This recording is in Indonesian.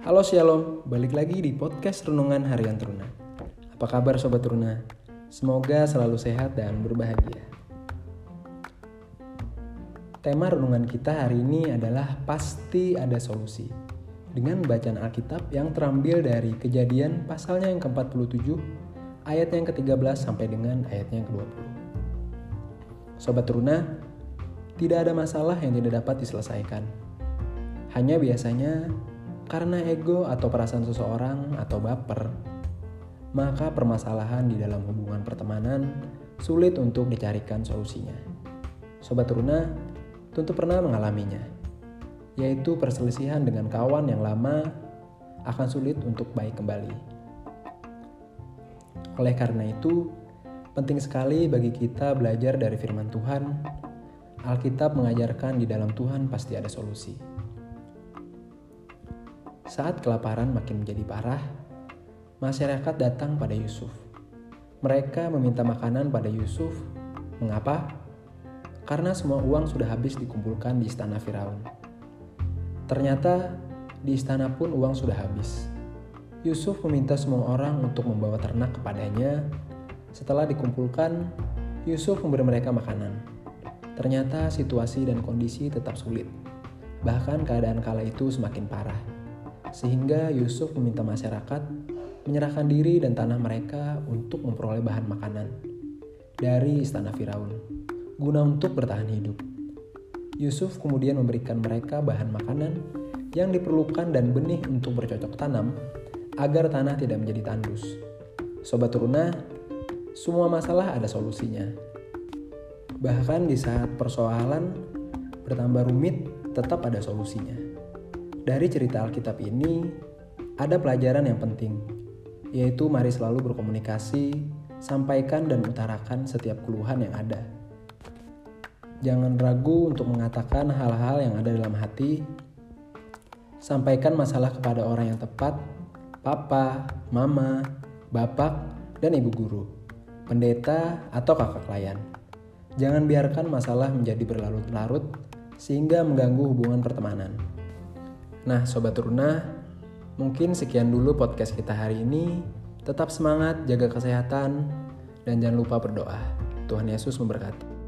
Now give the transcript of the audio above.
Halo Shalom, balik lagi di podcast Renungan Harian Teruna. Apa kabar Sobat Teruna? Semoga selalu sehat dan berbahagia. Tema renungan kita hari ini adalah pasti ada solusi. Dengan bacaan Alkitab yang terambil dari kejadian pasalnya yang ke-47, ayat yang ke-13 sampai dengan ayatnya yang ke-20. Sobat Teruna, tidak ada masalah yang tidak dapat diselesaikan. Hanya biasanya karena ego atau perasaan seseorang atau baper, maka permasalahan di dalam hubungan pertemanan sulit untuk dicarikan solusinya. Sobat Teruna tentu pernah mengalaminya, yaitu perselisihan dengan kawan yang lama akan sulit untuk baik kembali. Oleh karena itu, penting sekali bagi kita belajar dari firman Tuhan. Alkitab mengajarkan di dalam Tuhan pasti ada solusi. Saat kelaparan makin menjadi parah, masyarakat datang pada Yusuf. Mereka meminta makanan pada Yusuf. Mengapa? Karena semua uang sudah habis dikumpulkan di istana Firaun. Ternyata di istana pun uang sudah habis. Yusuf meminta semua orang untuk membawa ternak kepadanya. Setelah dikumpulkan, Yusuf memberi mereka makanan. Ternyata situasi dan kondisi tetap sulit. Bahkan keadaan kala itu semakin parah sehingga Yusuf meminta masyarakat menyerahkan diri dan tanah mereka untuk memperoleh bahan makanan dari istana Firaun guna untuk bertahan hidup. Yusuf kemudian memberikan mereka bahan makanan yang diperlukan dan benih untuk bercocok tanam agar tanah tidak menjadi tandus. Sobat Turuna, semua masalah ada solusinya. Bahkan di saat persoalan bertambah rumit, tetap ada solusinya. Dari cerita Alkitab ini, ada pelajaran yang penting, yaitu mari selalu berkomunikasi, sampaikan dan utarakan setiap keluhan yang ada. Jangan ragu untuk mengatakan hal-hal yang ada dalam hati. Sampaikan masalah kepada orang yang tepat, papa, mama, bapak, dan ibu guru, pendeta, atau kakak klien. Jangan biarkan masalah menjadi berlarut-larut sehingga mengganggu hubungan pertemanan. Nah, Sobat Runa, mungkin sekian dulu podcast kita hari ini. Tetap semangat, jaga kesehatan, dan jangan lupa berdoa. Tuhan Yesus memberkati.